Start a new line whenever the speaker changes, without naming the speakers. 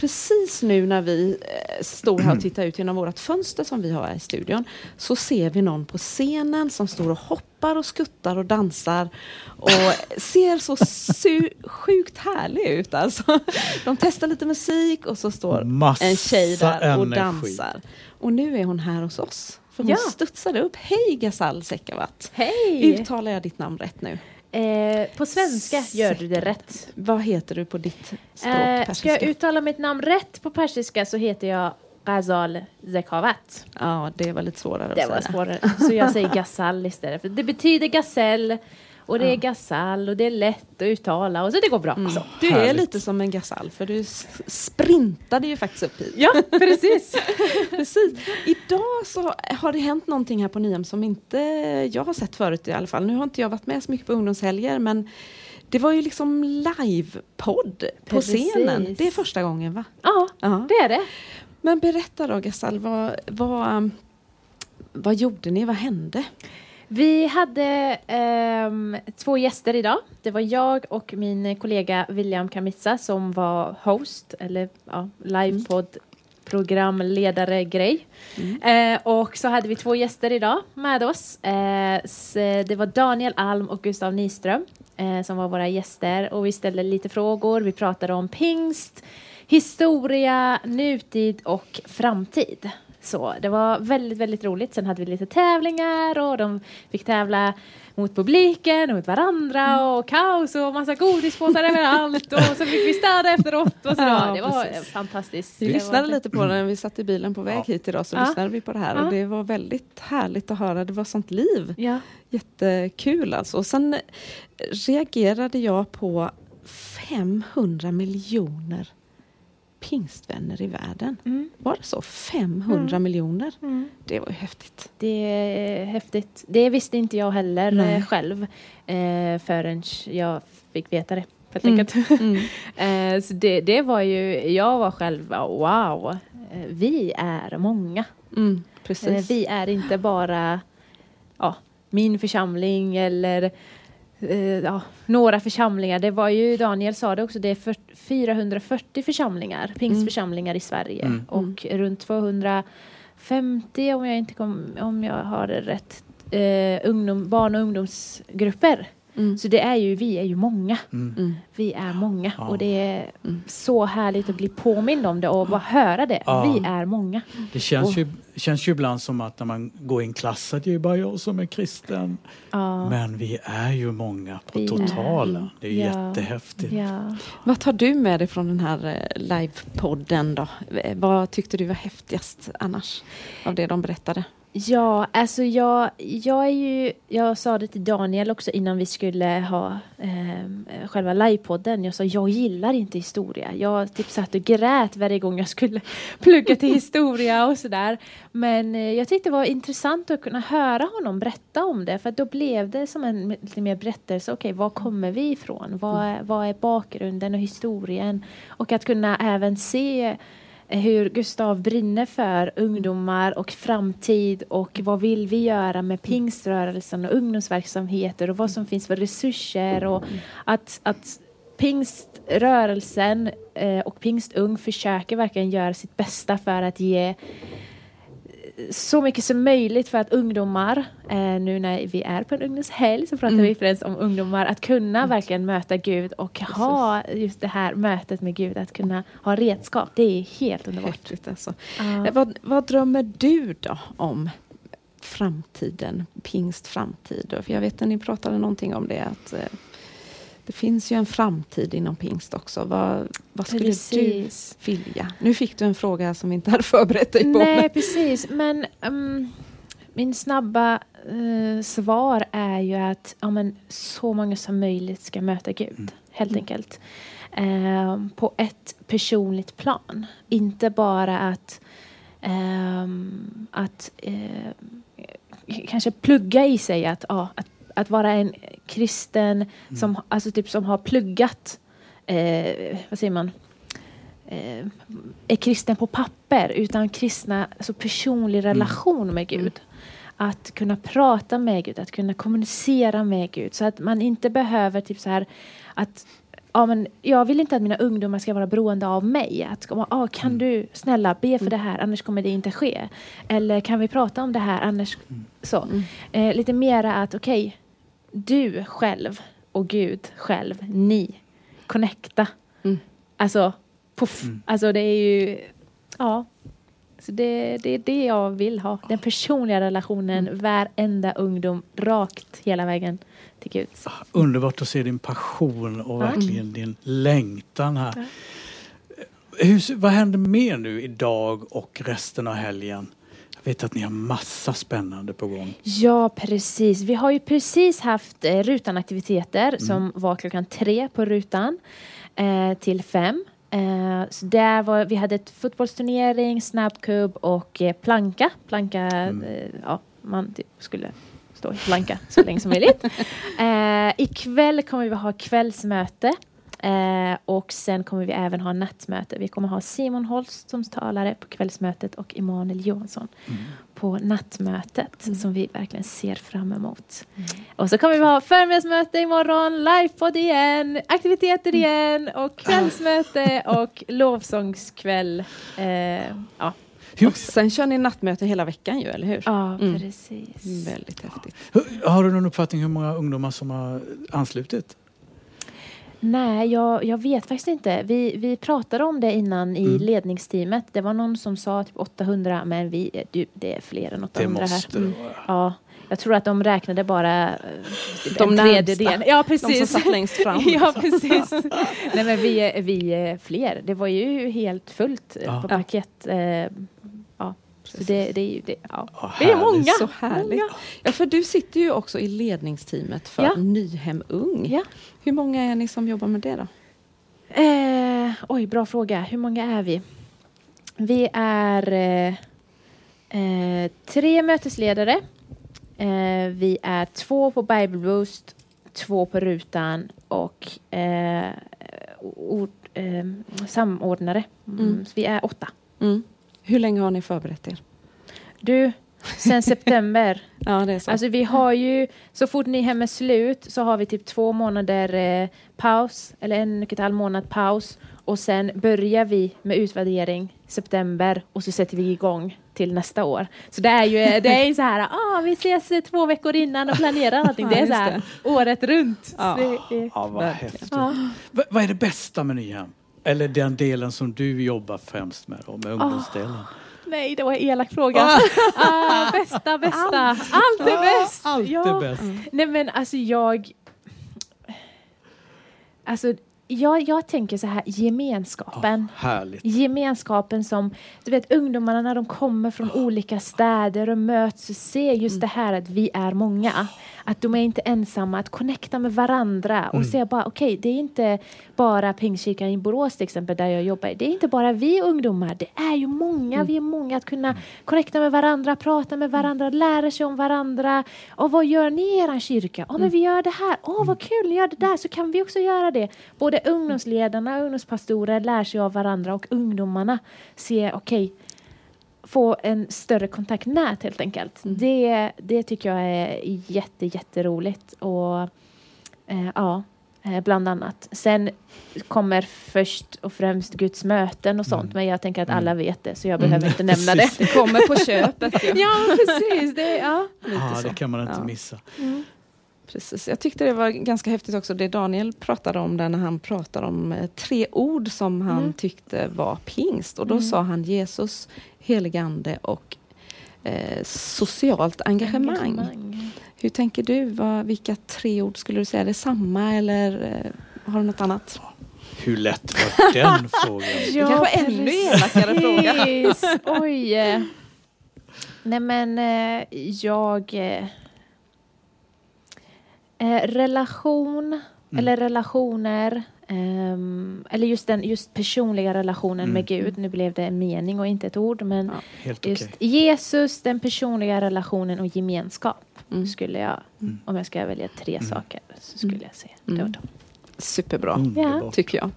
precis nu när vi eh, står här och tittar ut genom vårt fönster som vi har här i studion så ser vi någon på scenen som står och hoppar och skuttar och dansar och ser så su- sjukt härlig ut alltså. De testar lite musik och så står
Massa
en tjej där och
energi.
dansar. Och nu är hon här hos oss. För hon
Ja.
studsade upp. Hej Gasal Sekavat!
Hej!
Uttalar jag ditt namn rätt nu?
Eh, på svenska gör du det rätt.
Vad heter du på ditt språk?
Eh, ska
persiska?
jag uttala mitt namn rätt på persiska så heter jag Ghazal Zekavat.
Ja, det var lite svårare
Det
att
var
säga.
svårare. Så jag säger Ghazal istället. För det betyder gasell och det är Ghazal och det är lätt att uttala och så det går bra. Så.
Du är
Härligt.
lite som en gasall för du sprintade ju faktiskt upp hit.
Ja, precis.
Precis. Idag så har det hänt någonting här på Nyhem som inte jag har sett förut i alla fall. Nu har inte jag varit med så mycket på ungdomshelger men det var ju liksom livepodd på
Precis.
scenen. Det är första gången va?
Ja,
Ja.
det är det.
Men berätta då Gasal, vad, vad, vad gjorde ni? Vad hände?
Vi hade ehm, två gäster idag. Det var jag och min kollega William Kamitsa som var host, eller ja, livepodd programledare grej. Eh, och så hade vi två gäster idag med oss. Eh, det var Daniel Alm och Gustav Nyström eh, som var våra gäster och vi ställde lite frågor. Vi pratade om pingst, historia, nutid och framtid. Så det var väldigt, väldigt roligt. Sen hade vi lite tävlingar och de fick tävla mot publiken, mot varandra och kaos och massa godispåsar överallt och så fick vi städa efteråt och så.
Ja,
det var
precis.
fantastiskt.
Vi
Det
lyssnade
var-
lite på det när vi satt i bilen på väg
Ja.
hit idag så
Ja.
lyssnade vi på det här
Ja.
och det var väldigt härligt att höra. Det var sånt liv.
Ja.
Jättekul alltså. Och sen reagerade jag på 500 miljoner pingstvänner i världen.
Mm.
Var det så? 500 miljoner?
Mm.
Det var ju häftigt.
Det är häftigt. Det visste inte jag heller
Nej.
eh, själv eh, förrän jag fick veta det. Helt
Mm.
enkelt. eh, så det, det var ju, jag var själv wow, eh, vi är många.
Mm,
Eh, vi är inte bara ja, min församling eller eh, ja, några församlingar. Det var ju, Daniel sa det också, det är för, 440 församlingar, pingstförsamlingar i Sverige
Mm.
och runt 250 om jag inte kom, om jag har det rätt, eh, ungdom, barn och ungdomsgrupper.
Mm.
Så det är ju, vi är ju många.
Mm.
Mm.
Vi är många
Ja.
och det är
Mm.
så härligt att bli påmind om det och bara höra det.
Ja.
Vi är många.
Det känns ju, känns ju ibland som att när man går i en klass att det är bara jag som är kristen.
Ja.
Men vi är ju många på
Vi är-
totalen. Det är
Ja.
jättehäftigt.
Ja.
Vad tar du med dig från den här eh, livepodden då? Eh, Vad tyckte du var häftigast annars av det de berättade?
Ja, alltså jag, jag är ju, jag sa det till Daniel också innan vi skulle ha eh, själva livepodden. Jag sa jag gillar inte historia. Jag typ satt och grät varje gång jag skulle plugga till historia och sådär. Men eh, jag tyckte det var intressant att kunna höra honom berätta om det. För då blev det som en lite mer berättelse. Okej, var kommer vi ifrån? Vad vad är bakgrunden och historien? Och att kunna även se hur Gustav brinner för ungdomar och framtid och vad vill vi göra med pingströrelsen och ungdomsverksamheter och vad som finns för resurser och att, att pingströrelsen eh, och pingstung försöker verkligen göra sitt bästa för att ge så mycket som möjligt för att ungdomar, eh, nu när vi är på en ungdomshelg så pratar
Mm.
vi främst om ungdomar, att kunna verkligen möta Gud och ha just det här mötet med Gud, att kunna ha redskap. Det är helt underbart.
Häftigt alltså. Eh, Vad, vad drömmer du då om framtiden, pingst framtid? då? För jag vet att ni pratade någonting om det, att eh, det finns ju en framtid inom pingst också. Vad, vad skulle
Precis.
du vilja? Nu fick du en fråga som vi inte hade förberett dig på.
Nej, precis. Men ehm, min snabba eh, svar är ju att ja, men, så många som möjligt ska möta Gud, helt
Mm.
enkelt. Ehm, på ett personligt plan. Inte bara att, ehm, att ehm, kanske plugga i sig att, ja, att, att vara en kristen som, alltså typ, som har pluggat, eh, vad säger man, eh, är kristen på papper utan kristna, alltså personlig relation med Gud. Att kunna prata med Gud, att kunna kommunicera med Gud så att man inte behöver typ så här att ja, men jag vill inte att mina ungdomar ska vara beroende av mig. Att, ah, kan
Mm.
du snälla be för det här, annars kommer det inte ske. Eller kan vi prata om det här, annars
Mm.
så. Eh, lite mera att okej, du själv och Gud själv, ni, connecta.
Mm.
Alltså, puff.
Mm.
Alltså det är ju, ja. Så det, det är det jag vill ha. Den personliga relationen,
Mm.
varenda ungdom, rakt hela vägen till Gud.
Underbart att se din passion och
Ja.
verkligen din längtan här.
Ja.
Hur, vad händer mer nu idag och resten av helgen? Vet att ni har massa spännande på gång.
Ja, precis. Vi har ju precis haft eh, rutanaktiviteter
Mm.
som var klockan tre på rutan eh, till fem. Eh, så där var, vi hade ett fotbollsturnering, snabbkubb och eh, planka. Planka,
Mm.
eh, ja, man typ skulle stå i planka så länge som möjligt. Eh, ikväll kommer vi ha kvällsmöte. Eh, och sen kommer vi även ha nattmöte. Vi kommer ha Simon Holst som talare på kvällsmötet och Emanuel Johansson på nattmötet som vi verkligen ser fram emot. Och så kommer vi ha förmiddagsmöte imorgon, livepodd igen, aktiviteter igen och kvällsmöte och lovsångskväll. Eh, ja.
Och sen kör ni nattmöte hela veckan ju, eller hur?
ja,
Mm.
precis.
Väldigt häftigt.
har du någon uppfattning hur många ungdomar som har anslutit?
Nej, jag, jag vet faktiskt inte. Vi, vi pratade om det innan i
Mm.
ledningsteamet. Det var någon som sa typ 800, men vi, du, det är fler än
Det
800 här.
måste
Mm.
det vara.
Ja, jag tror att de räknade bara eh, typ
De
en tredjedel. Ja,
De som
precis.
satt längst fram.
ja, precis. Nej, men vi, är- vi är fler. Det var ju helt fullt eh,
Ja.
på parkett. Eh, ja. Så det, det är ju det. Ja.
Ja,
Det är många.
Så härligt.
Många.
Ja, för du sitter ju också i ledningsteamet för
Ja.
Nyhem Ung.
Ja.
Hur många är ni som jobbar med det då?
Eh, oj, bra fråga. Hur många är vi? Vi är eh, eh, tre mötesledare. Eh, vi är två på Bible Boost, två på rutan och eh, eh, samordnare. Mm.
Mm.
Så vi är åtta.
Mm. Hur länge har ni förberett er?
Du, sen september.
Ja, det är så.
Alltså vi har ju, så fort ni hem är slut så har vi typ två månader eh, paus, eller en och ett halv månad paus. Och sen börjar vi med utvärdering september och så sätter vi igång till nästa år. Så det är ju det är så här, ah, vi ses eh, två veckor innan och planerar allting. Det är så här året runt.
Ja.
Det,
Ja, vad häftigt.
ja.
Va- vad är det bästa med Nyhem? Eller den delen som du jobbar främst med, då, med ungdomsdelen?
Nej, det var en elak fråga. Ah, bästa, bästa. Allt är bäst.
Allt
Ja.
är bäst.
Nej men alltså jag... Alltså jag, jag tänker så här, gemenskapen.
Ja, härligt.
Gemenskapen som, du vet ungdomarna när de kommer från olika städer och möts och ser just det här att vi är många. Att de är inte ensamma, att connecta med varandra och se bara okej, det är inte bara Pingstkyrkan i Borås till exempel där jag jobbar. Det är inte bara vi ungdomar, det är ju många, vi är många att kunna connecta med varandra, prata med varandra, lära sig om varandra. Och vad gör ni i er kyrka? Ja, men vi gör det här. Åh, vad kul, ni gör det där, så kan vi också göra det. Både ungdomsledarna och ungdomspastorer lär sig av varandra och ungdomarna ser, okej, få en större kontaktnät helt enkelt. Det, det tycker jag är jätte, jätteroligt. Och eh, ja, eh, bland annat. Sen kommer först och främst Guds möten och sånt, men jag tänker att alla vet det, så jag behöver inte nämna det.
Det kommer på köpet. Ja.
Ja, precis. Det, ja.
Så.
det kan man inte
Ja.
missa.
Precis. Jag tyckte det var ganska häftigt också det Daniel pratade om där när han pratade om eh, tre ord som han
Mm.
tyckte var pingst. Och då sa han Jesus, heligande och eh, socialt engagemang. Hur tänker du? Vad, vilka tre ord skulle du säga? Är det samma eller eh, har du något annat?
Hur lätt var den frågan?
Ja,
kanske ännu elakare fråga.
Oj. eh. Nej men eh, jag... eh, relation, eller relationer. ehm, eller just den just personliga relationen med Gud. Nu blev det en mening och inte ett ord. Men
Ja,
just Jesus, den personliga relationen och gemenskap.
Mm.
Skulle jag, om jag ska välja tre saker, så skulle jag säga det var dem.
Superbra,
Underbart.
tycker jag.